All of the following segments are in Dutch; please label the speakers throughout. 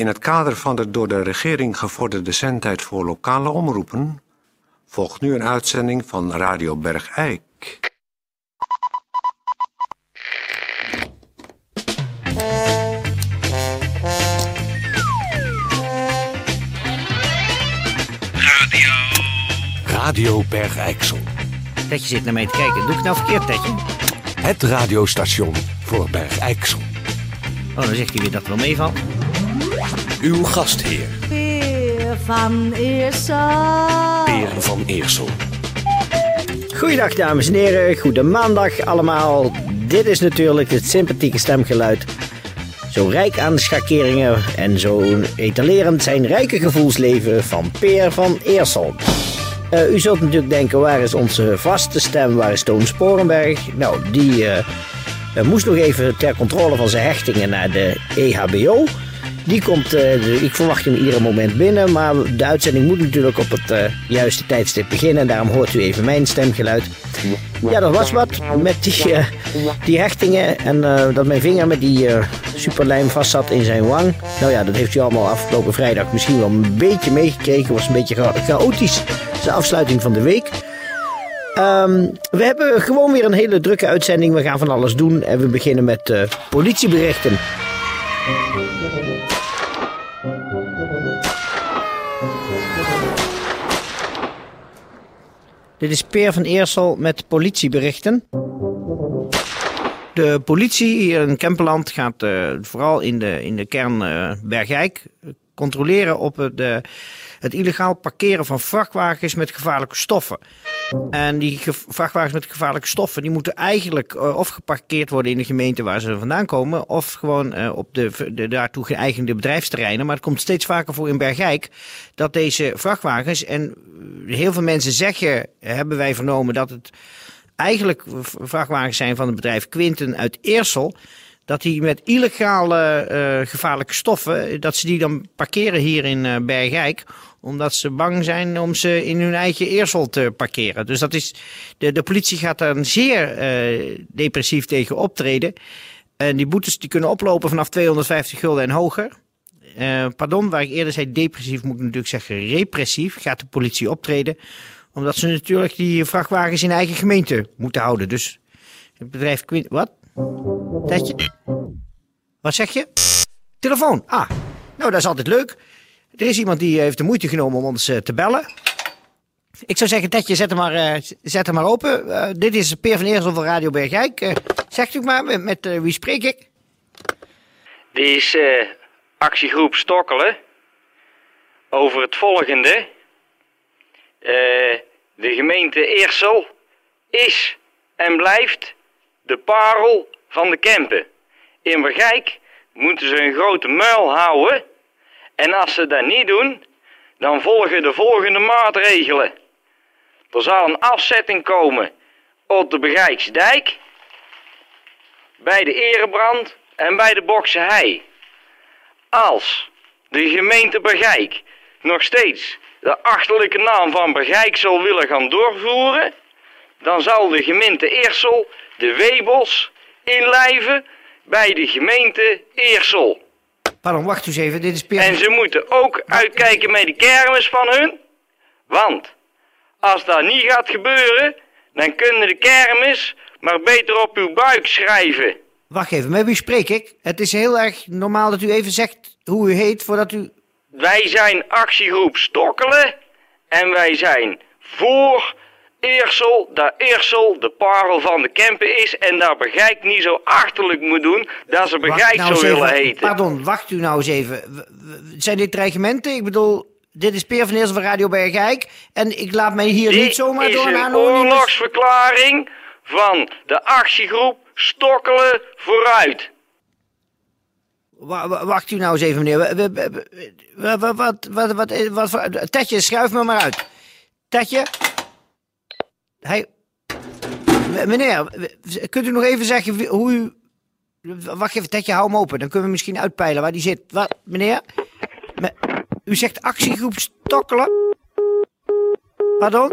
Speaker 1: In het kader van de door de regering gevorderde zendtijd voor lokale omroepen volgt nu een uitzending van Radio Bergijk.
Speaker 2: Radio Bergijksel.
Speaker 3: Dat je zit naar mij te kijken. Doe ik het nou verkeerd, Tetje?
Speaker 2: Het radiostation voor Bergijksel.
Speaker 3: Oh, dan zegt hij weer dat het wel meevalt.
Speaker 2: Uw gastheer,
Speaker 4: Peer van Eersel.
Speaker 2: Peer van Eersel.
Speaker 3: Goeiedag, dames en heren. Goede maandag allemaal. Dit is natuurlijk het sympathieke stemgeluid. Zo rijk aan schakeringen en zo etalerend zijn rijke gevoelsleven van Peer van Eersel. Eh, u zult natuurlijk denken, waar is onze vaste stem, waar is Toon Sporenberg? Nou, die eh, eh, moest nog even ter controle van zijn hechtingen naar de EHBO. Die komt, eh, ik verwacht hem ieder moment binnen, maar de uitzending moet natuurlijk op het eh, juiste tijdstip beginnen. Daarom hoort u even mijn stemgeluid. Ja, dat was wat met die, eh, die hechtingen en dat mijn vinger met die superlijm vast zat in zijn wang. Nou ja, dat heeft u allemaal afgelopen vrijdag misschien wel een beetje meegekregen. was een beetje cha- chaotisch, de afsluiting van de week. Ehm, we hebben gewoon weer een hele drukke uitzending. We gaan van alles doen en we beginnen met politieberichten. Dit is Peer van Eersel met politieberichten. De politie hier in Kempenland gaat eh, vooral in de, in de kern eh, Bergijk controleren op eh, het illegaal parkeren van vrachtwagens met gevaarlijke stoffen. En die ge- vrachtwagens met gevaarlijke stoffen, die moeten eigenlijk eh, of geparkeerd worden in de gemeente waar ze vandaan komen, of gewoon eh, op de, de daartoe geëigende bedrijfsterreinen. Maar het komt steeds vaker voor in Bergijk dat deze vrachtwagens, en eh, heel veel mensen zeggen, hebben wij vernomen, dat het eigenlijk vrachtwagens zijn van het bedrijf Quinten uit Eersel. Dat die met illegale eh, gevaarlijke stoffen, dat ze die dan parkeren hier in eh, Bergijk. Omdat ze bang zijn om ze in hun eigen Eersel te parkeren. Dus dat is, de, de politie gaat daar zeer eh, depressief tegen optreden. En die boetes die kunnen oplopen vanaf 250 gulden en hoger. Pardon, waar ik eerder zei depressief, moet ik natuurlijk zeggen repressief. Gaat de politie optreden. Omdat ze natuurlijk die vrachtwagens in eigen gemeente moeten houden. Dus het bedrijf. Wat? Tetje? Wat zeg je? Telefoon. Ah, nou dat is altijd leuk. Er is iemand die heeft de moeite genomen om ons eh, te bellen. Ik zou zeggen, Tetje, zet hem maar, eh, zet hem maar open. Eh, dit is Peer van Eersel van Radio Bergijk. Eh, zegt u maar, met, met wie spreek ik?
Speaker 5: Dit is actiegroep Stokkelen. Over het volgende. De gemeente Eersel is en blijft de parel van de Kempen. In Bergijk moeten ze een grote muil houden. En als ze dat niet doen, dan volgen de volgende maatregelen. Er zal een afzetting komen op de Bergijksdijk, bij de Erebrand en bij de Boksehei. Als de gemeente Bergijk nog steeds de achterlijke naam van Bergijk zal willen gaan doorvoeren, dan zal de gemeente Eersel de Webels inlijven bij de gemeente Eersel.
Speaker 3: Pardon, wacht eens even. Dit is Peer
Speaker 5: En ze moeten ook uitkijken met de kermis van hun. Want als dat niet gaat gebeuren, dan kunnen de kermis maar beter op uw buik schrijven.
Speaker 3: Wacht even, met wie spreek ik? Het is heel erg normaal dat u even zegt hoe u heet voordat u...
Speaker 5: Wij zijn actiegroep Stokkelen en wij zijn voor Eersel, dat Eersel de parel van de Kempen is en dat Begijk niet zo achterlijk moet doen dat ze Begijk
Speaker 3: nou
Speaker 5: zo willen
Speaker 3: even.
Speaker 5: heten.
Speaker 3: Pardon, wacht u nou eens even. Zijn dit dreigementen? Ik bedoel, dit is Peer van Eersel van Radio Bergijk. En ik laat mij hier
Speaker 5: Dit
Speaker 3: niet zomaar door een
Speaker 5: oorlogsverklaring van de actiegroep Stokkelen vooruit.
Speaker 3: Wa- wa- Wacht u nou eens even, meneer. Wat, wat, wat, wat, wat, Tetje, schuif me maar uit. Tetje? Hij... Meneer, kunt u nog even zeggen hoe u... Wacht even, Tetje, hou hem open. Dan kunnen we misschien uitpeilen waar die zit. Wat, meneer? U zegt actiegroep Stokkelen? Pardon?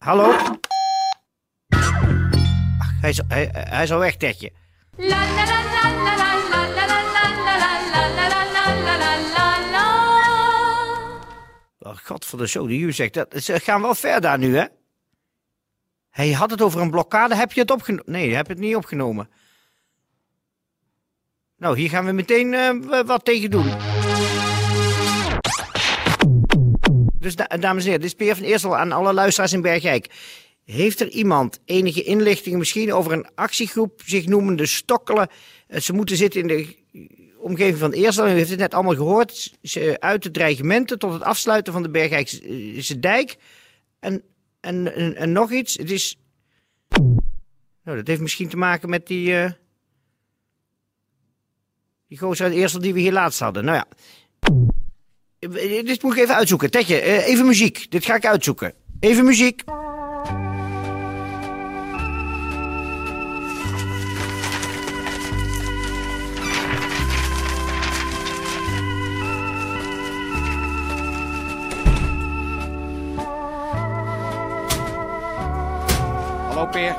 Speaker 3: Hallo? Ach, hij, is, hij, is al weg, Tetje.
Speaker 4: Oh,
Speaker 3: God voor de show die u zegt. Dat, ze gaan wel ver daar nu, hè? Hij had het over een blokkade. Heb je het opgenomen? Nee, je hebt het niet opgenomen. Nou, hier gaan we meteen eh, wat tegen doen. Dus da- dames en heren, dit is Peer van Eersel aan alle luisteraars in Bergijk. Heeft er iemand enige inlichtingen misschien over een actiegroep zich noemende Stokkelen? Eh, Ze moeten zitten in de omgeving van Eersel. U heeft het net allemaal gehoord. Ze uit de dreigementen tot het afsluiten van de Bergijkse dijk. En, en, en, nog iets. Het is... Nou, dat heeft misschien te maken met die... eh, die gozer uit Eersel die we hier laatst hadden. Nou ja. Eh, Dit moet ik even uitzoeken. Tetje, eh, even muziek. Dit ga ik uitzoeken. Even muziek.
Speaker 6: Peer.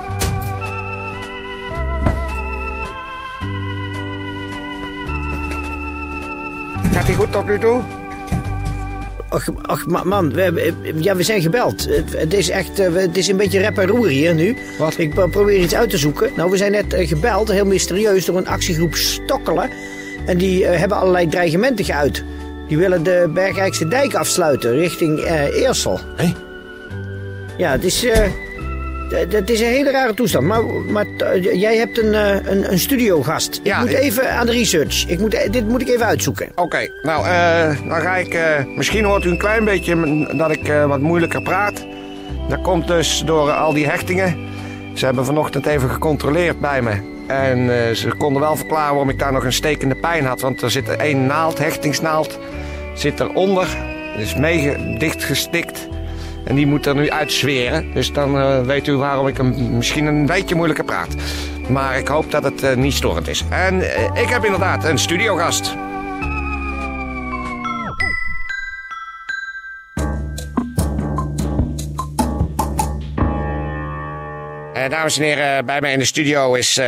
Speaker 6: Gaat hij goed tot nu toe?
Speaker 3: Ach, ach ma- man, we, we- ja, we zijn gebeld. Het, is echt, eh, het is een beetje rep en roer hier nu.
Speaker 6: Wat?
Speaker 3: Ik pro- probeer iets uit te zoeken. Nou, we zijn net eh, gebeld, heel mysterieus, door een actiegroep Stokkelen. En die eh, hebben allerlei dreigementen geuit. Die willen de Bergrijkse dijk afsluiten richting eh Eersel.
Speaker 6: Hé?
Speaker 3: Ja, het is, eh, d- het is een hele rare toestand. Maar, maar eh, jij hebt een, eh, een, een studiogast.
Speaker 6: Ja,
Speaker 3: ik moet
Speaker 6: ik-
Speaker 3: even aan de research. Ik moet, eh, dit moet ik even uitzoeken.
Speaker 6: Oké, nou, eh, dan ga ik. eh, misschien hoort u een klein beetje dat ik eh, wat moeilijker praat. Dat komt dus door al die hechtingen. Ze hebben vanochtend even gecontroleerd bij me. En eh, ze konden wel verklaren waarom ik daar nog een stekende pijn had. Want er zit één naald, hechtingsnaald, zit eronder. is mee dichtgestikt. En die moet er nu uitzweren. Dus dan eh, weet u waarom ik hem misschien een beetje moeilijker praat. Maar ik hoop dat het eh, niet storend is. En eh, ik heb inderdaad een studiogast. Dames en heren, bij mij in de studio is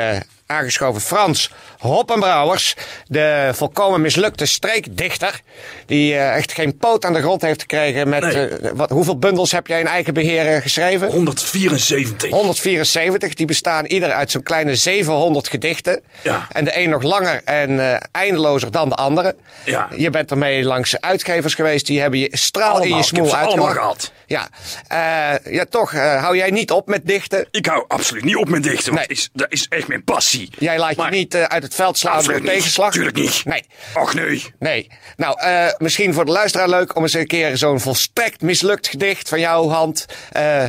Speaker 6: aangeschoven Frans Hoppenbrouwers. De volkomen mislukte streekdichter. Die eh, echt geen poot aan de grond heeft gekregen. Met,
Speaker 7: Nee.
Speaker 6: eh, wat, hoeveel bundels heb jij in eigen beheer eh, geschreven?
Speaker 7: 174.
Speaker 6: 174, die bestaan ieder uit zo'n kleine 700 gedichten.
Speaker 7: Ja.
Speaker 6: En de een nog langer en eindelozer dan de andere.
Speaker 7: Ja.
Speaker 6: Je bent ermee langs uitgevers geweest, die hebben je straal in
Speaker 7: Allemaal,
Speaker 6: je
Speaker 7: ik heb
Speaker 6: smoel
Speaker 7: gehad.
Speaker 6: Ja, Eh, ja toch eh, hou jij niet op met dichten.
Speaker 7: Ik hou absoluut niet op met dichten. Want
Speaker 6: Nee.
Speaker 7: is, dat is echt mijn passie.
Speaker 6: Jij laat
Speaker 7: Maar
Speaker 6: je niet eh, uit het veld slaan door tegenslag.
Speaker 7: Tuurlijk niet.
Speaker 6: Nee.
Speaker 7: Ach nee.
Speaker 6: Nee. Nou, misschien voor de luisteraar leuk om eens een keer zo'n volstrekt mislukt gedicht van jouw hand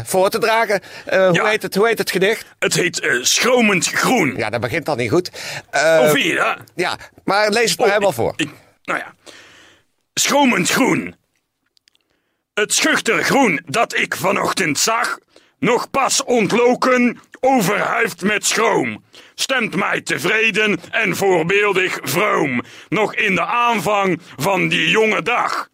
Speaker 6: voor te dragen. Hoe, heet het, hoe heet het gedicht?
Speaker 7: Het heet Schromend Groen.
Speaker 6: Ja, dat begint al niet goed. Eh,
Speaker 7: Of hier, hè?
Speaker 6: Ja, maar lees het maar
Speaker 7: Oh,
Speaker 6: helemaal
Speaker 7: ik-
Speaker 6: voor.
Speaker 7: ik- nou ja. Schromend groen. Het schuchter groen dat ik vanochtend zag, nog pas ontloken, overhuifd met schroom, stemt mij tevreden en voorbeeldig vroom, nog in de aanvang van die jonge dag.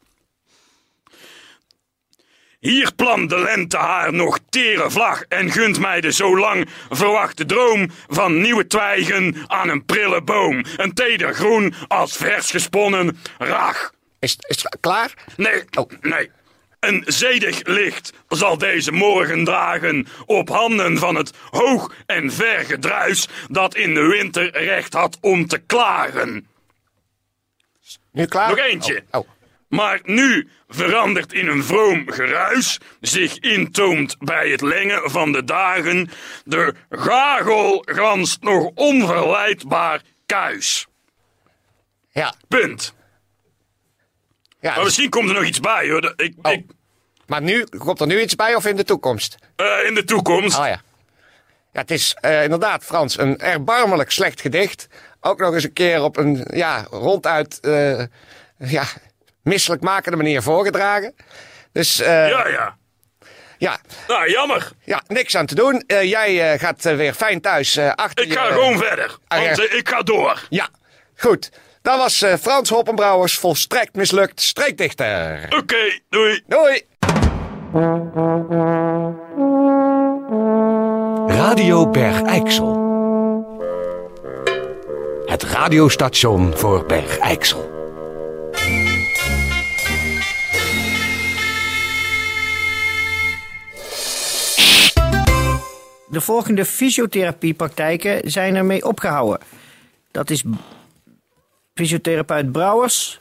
Speaker 7: Hier plant de lente haar nog tere vlag en gunt mij de zo lang verwachte droom van nieuwe twijgen aan een prille boom. Een teder groen als vers gesponnen rag.
Speaker 6: Is, is het klaar?
Speaker 7: Nee,
Speaker 6: Oh.
Speaker 7: nee. Een zedig licht zal deze morgen dragen op handen van het hoog en ver gedruis dat in de winter recht had om te klagen.
Speaker 6: Nu klaar?
Speaker 7: Nog eentje.
Speaker 6: Oh, oh.
Speaker 7: Maar nu verandert in een vroom geruis, zich intoomt bij het lengen van de dagen, de gagel ganst nog onverleidbaar kuis.
Speaker 6: Ja,
Speaker 7: Punt.
Speaker 6: Ja
Speaker 7: Maar
Speaker 6: dus-
Speaker 7: misschien komt er nog iets bij hoor. Ik,
Speaker 6: Oh.
Speaker 7: ik,
Speaker 6: maar nu komt er nu iets bij of in de toekomst?
Speaker 7: eh, in de toekomst.
Speaker 6: Oh ja. Ja, het is eh, inderdaad, Frans, een erbarmelijk slecht gedicht. Ook nog eens een keer op een, ja, ronduit, eh ja, misselijkmakende manier voorgedragen. Dus,
Speaker 7: Ja, ja.
Speaker 6: ja,
Speaker 7: Nou, jammer.
Speaker 6: ja, niks aan te doen. Jij gaat weer fijn thuis achter
Speaker 7: Ik
Speaker 6: je...
Speaker 7: ga gewoon verder.
Speaker 6: Ah.
Speaker 7: Want ik ga door.
Speaker 6: Ja, goed. Dat was eh, Frans Hoppenbrouwers volstrekt mislukt streekdichter.
Speaker 7: Oké, doei.
Speaker 6: Doei.
Speaker 2: Radio Berg-Eiksel. Het radiostation voor Berg-Eiksel.
Speaker 3: De volgende fysiotherapiepraktijken zijn ermee opgehouden. Dat is fysiotherapeut Brouwers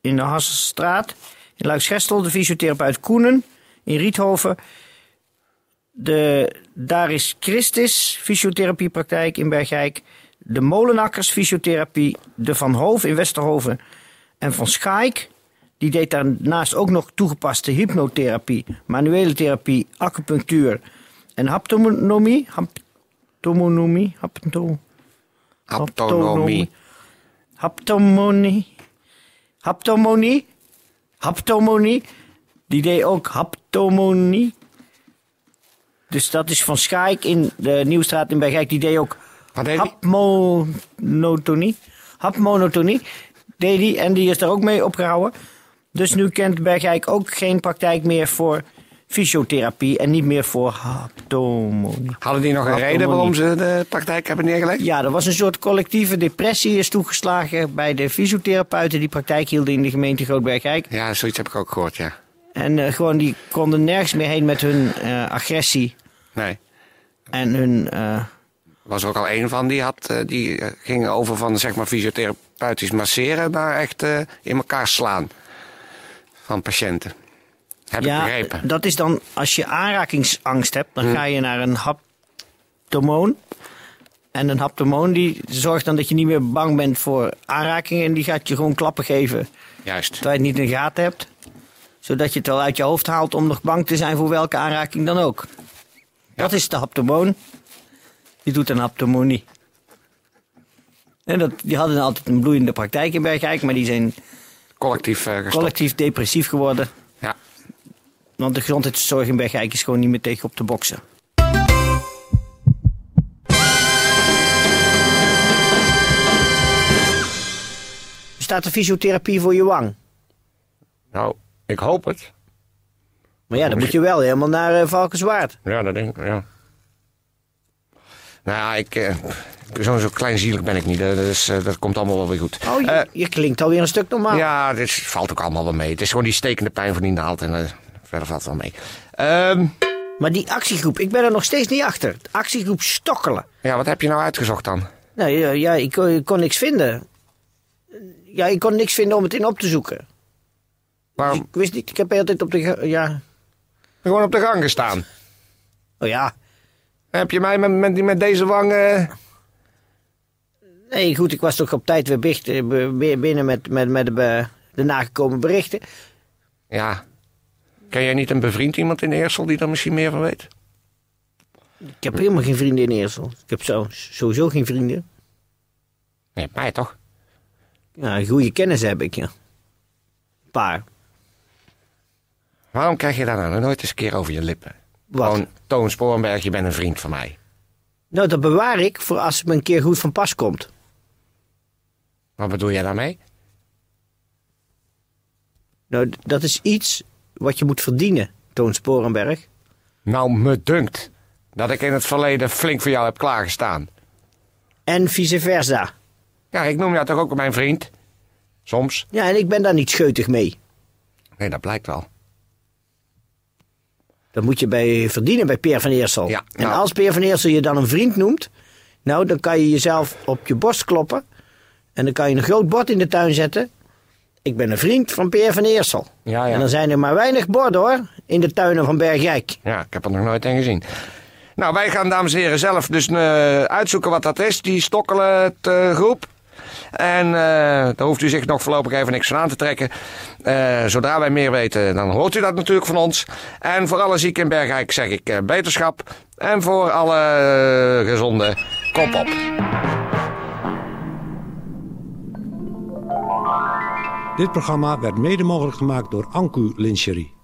Speaker 3: in de Hasselstraat. In Luiksgestel de fysiotherapeut Koenen in Riethoven. De Daar is Christus fysiotherapiepraktijk in Bergijk. De Molenakkers fysiotherapie. De Van Hoof in Westerhoven. En Van Schaik. Die deed daarnaast ook nog toegepaste hypnotherapie, manuele therapie, acupunctuur en haptonomie. Haptonomie. Hapto,
Speaker 6: Autonomie.
Speaker 3: Haptomonie. Haptomonie. Haptomonie. Die deed ook haptomonie. Dus dat is van Schaik in de Nieuwstraat in Bergijk. Die deed ook hapmonotonie. Hapmonotonie deed die. En die is daar ook mee opgehouden. Dus nu kent Bergijk ook geen praktijk meer voor fysiotherapie. En niet meer voor haptomonie.
Speaker 6: Hadden die nog een reden waarom ze de praktijk hebben neergelegd?
Speaker 3: Ja, er was een soort collectieve depressie is toegeslagen bij de fysiotherapeuten die praktijk hielden in de gemeente Grootbergijk.
Speaker 6: Ja, zoiets heb ik ook gehoord, ja.
Speaker 3: En eh, gewoon die konden nergens meer heen met hun eh, agressie
Speaker 6: Nee.
Speaker 3: en hun...
Speaker 6: Er was ook al een van die, had, die eh, ging over van zeg maar fysiotherapeutisch masseren naar echt in elkaar slaan van patiënten. Heb ik
Speaker 3: ja,
Speaker 6: begrepen.
Speaker 3: dat is dan als je aanrakingsangst hebt, dan ga je naar een haptomoon. En een haptomoon die zorgt dan dat je niet meer bang bent voor aanrakingen. En die gaat je gewoon klappen geven
Speaker 6: Juist.
Speaker 3: terwijl je het niet in de gaten hebt. Zodat je het al uit je hoofd haalt om nog bang te zijn voor welke aanraking dan ook. Dat is de haptomoon. Die doet een haptomonie. En dat, die hadden altijd een bloeiende praktijk in Bergijk, maar die zijn
Speaker 6: Collectief eh,
Speaker 3: collectief depressief geworden. Want de gezondheidszorg in Bergijk is gewoon niet meer tegen op te boksen. Bestaat er fysiotherapie voor je wang?
Speaker 6: Nou, ik hoop het.
Speaker 3: Maar ja, dan moet je wel helemaal naar eh, Valkenswaard.
Speaker 6: Ja, dat denk ik, ja. Nou ja, ik, eh, zo, zo kleinzielig ben ik niet. Dat, is, eh, dat komt allemaal wel weer goed.
Speaker 3: Oh, je,
Speaker 6: Eh,
Speaker 3: je klinkt alweer een stuk normaal.
Speaker 6: ja, dit valt ook allemaal wel mee. Het is gewoon die stekende pijn van die naald en verder valt het wel mee. Ehm,
Speaker 3: Maar die actiegroep, ik ben er nog steeds niet achter. De actiegroep Stokkelen.
Speaker 6: ja, wat heb je nou uitgezocht dan?
Speaker 3: Nou ja, ja ik, kon- ik kon niks vinden. Ja, ik kon niks vinden om het in op te zoeken.
Speaker 6: Waarom?
Speaker 3: Ik wist niet, ik heb altijd op de... Ja,
Speaker 6: Gewoon op de gang gestaan.
Speaker 3: oh ja.
Speaker 6: Heb je mij met, met, met deze wang... eh,
Speaker 3: Nee, goed, ik was toch op tijd weer eh, binnen met, met, met de, de nagekomen berichten.
Speaker 6: Ja. Ken jij niet een bevriend iemand in Eersel die er misschien meer van weet?
Speaker 3: Ik heb helemaal geen vrienden in Eersel. Ik heb zo, sowieso geen vrienden.
Speaker 6: Nee, mij toch?
Speaker 3: Ja, goede kennis heb ik, ja. Een paar.
Speaker 6: Waarom krijg je daar nou nooit eens een keer over je lippen?
Speaker 3: Wat?
Speaker 6: Gewoon, Toon Sporenberg, je bent een vriend van mij.
Speaker 3: Nou, dat bewaar ik voor als het me een keer goed van pas komt.
Speaker 6: Wat bedoel jij daarmee?
Speaker 3: Nou, dat is iets wat je moet verdienen, Toon Sporenberg.
Speaker 6: Nou, me dunkt dat ik in het verleden flink voor jou heb klaargestaan.
Speaker 3: En vice versa.
Speaker 6: Ja, ik noem jou toch ook mijn vriend? Soms.
Speaker 3: Ja, en ik ben daar niet scheutig mee.
Speaker 6: Nee, dat blijkt wel.
Speaker 3: Dat moet je bij verdienen bij Peer van Eersel.
Speaker 6: Ja,
Speaker 3: en
Speaker 6: nou.
Speaker 3: als Peer van Eersel je dan een vriend noemt, nou, dan kan je jezelf op je borst kloppen. En dan kan je een groot bord in de tuin zetten. Ik ben een vriend van Peer van Eersel.
Speaker 6: Ja, ja.
Speaker 3: En dan zijn er maar weinig borden hoor, in de tuinen van Bergijk.
Speaker 6: Ja, ik heb er nog nooit een gezien. Nou, wij gaan, dames en heren, zelf dus eh, uitzoeken wat dat is, die stokkelen eh, groep. En eh, daar hoeft u zich nog voorlopig even niks van aan te trekken. Zodra wij meer weten, dan hoort u dat natuurlijk van ons. En voor alle zieken in Bergijk zeg ik beterschap. En voor alle eh, gezonde, kop op.
Speaker 1: Dit programma werd mede mogelijk gemaakt door Anku Lincherie.